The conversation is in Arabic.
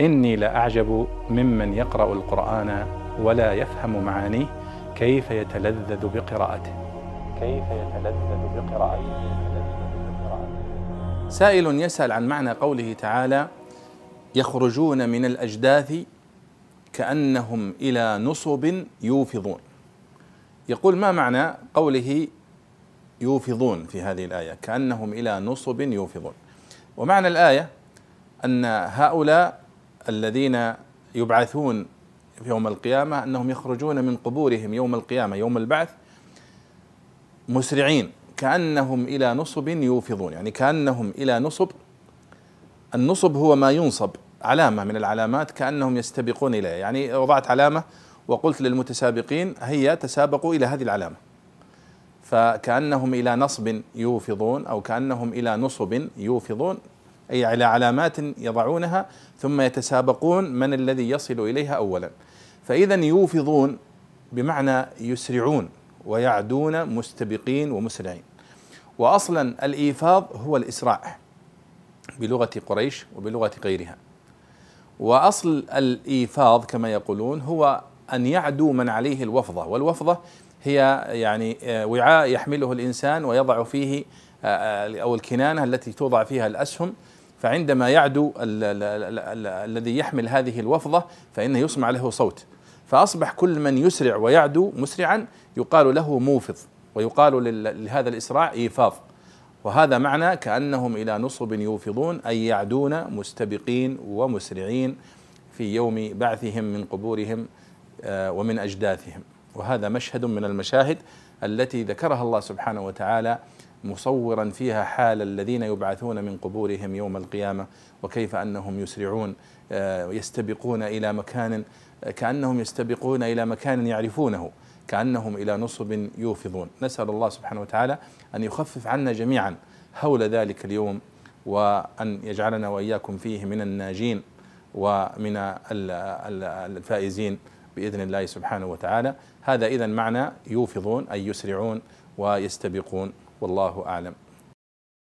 إني لأعجب ممن يقرأ القرآن ولا يفهم معانيه كيف يتلذذ بقراءته. كيف يتلذذ بقراءته. سائل يسأل عن معنى قوله تعالى يخرجون من الأجداث كأنهم إلى نصب يوفضون. يقول ما معنى قوله يوفضون في هذه الآية؟ كأنهم إلى نصب يوفضون. ومعنى الآية أن هؤلاء الذين يبعثون في يوم القيامة أنهم يخرجون من قبورهم يوم القيامة يوم البعث مسرعين كأنهم إلى نصب يوفضون يعني كأنهم إلى نصب النصب هو ما ينصب علامة من العلامات كأنهم يستبقون إليه يعني وضعت علامة وقلت للمتسابقين هيا تسابقوا إلى هذه العلامة. فكأنهم إلى نصب يوفضون أو كأنهم إلى نصب يوفضون أي على علامات يضعونها ثم يتسابقون من الذي يصل إليها أولا. فإذا يوفضون بمعنى يسرعون ويعدون مستبقين ومسرعين. واصلا الإيفاض هو الإسراع بلغة قريش وبلغة غيرها. وأصل الإيفاض كما يقولون هو أن يعدو من عليه الوفضة والوفضة هي يعني آه، وعاء يحمله الإنسان ويضع فيه آه، آه، أو الكنانة التي توضع فيها الأسهم فعندما يعدو الذي يحمل هذه الوفضة فإنه يسمع له صوت. فأصبح كل من يسرع ويعدو مسرعا يقال له موفض ويقال لهذا الإسراع إيفاض. وهذا معنى كأنهم إلى نصب يوفضون أي يعدون مستبقين ومسرعين في يوم بعثهم من قبورهم آه، ومن أجداثهم. وهذا مشهد من المشاهد التي ذكرها الله سبحانه وتعالى مصورا فيها حال الذين يبعثون من قبورهم يوم القيامة وكيف أنهم يسرعون آه، يستبقون إلى مكان كأنهم يستبقون إلى مكان يعرفونه كأنهم إلى نصب يوفضون. نسأل الله سبحانه وتعالى أن يخفف عنا جميعا هول ذلك اليوم وأن يجعلنا وإياكم فيه من الناجين ومن الفائزين بإذن الله سبحانه وتعالى. هذا اذا معنى يوفضون أي يسرعون ويستبقون. والله أعلم.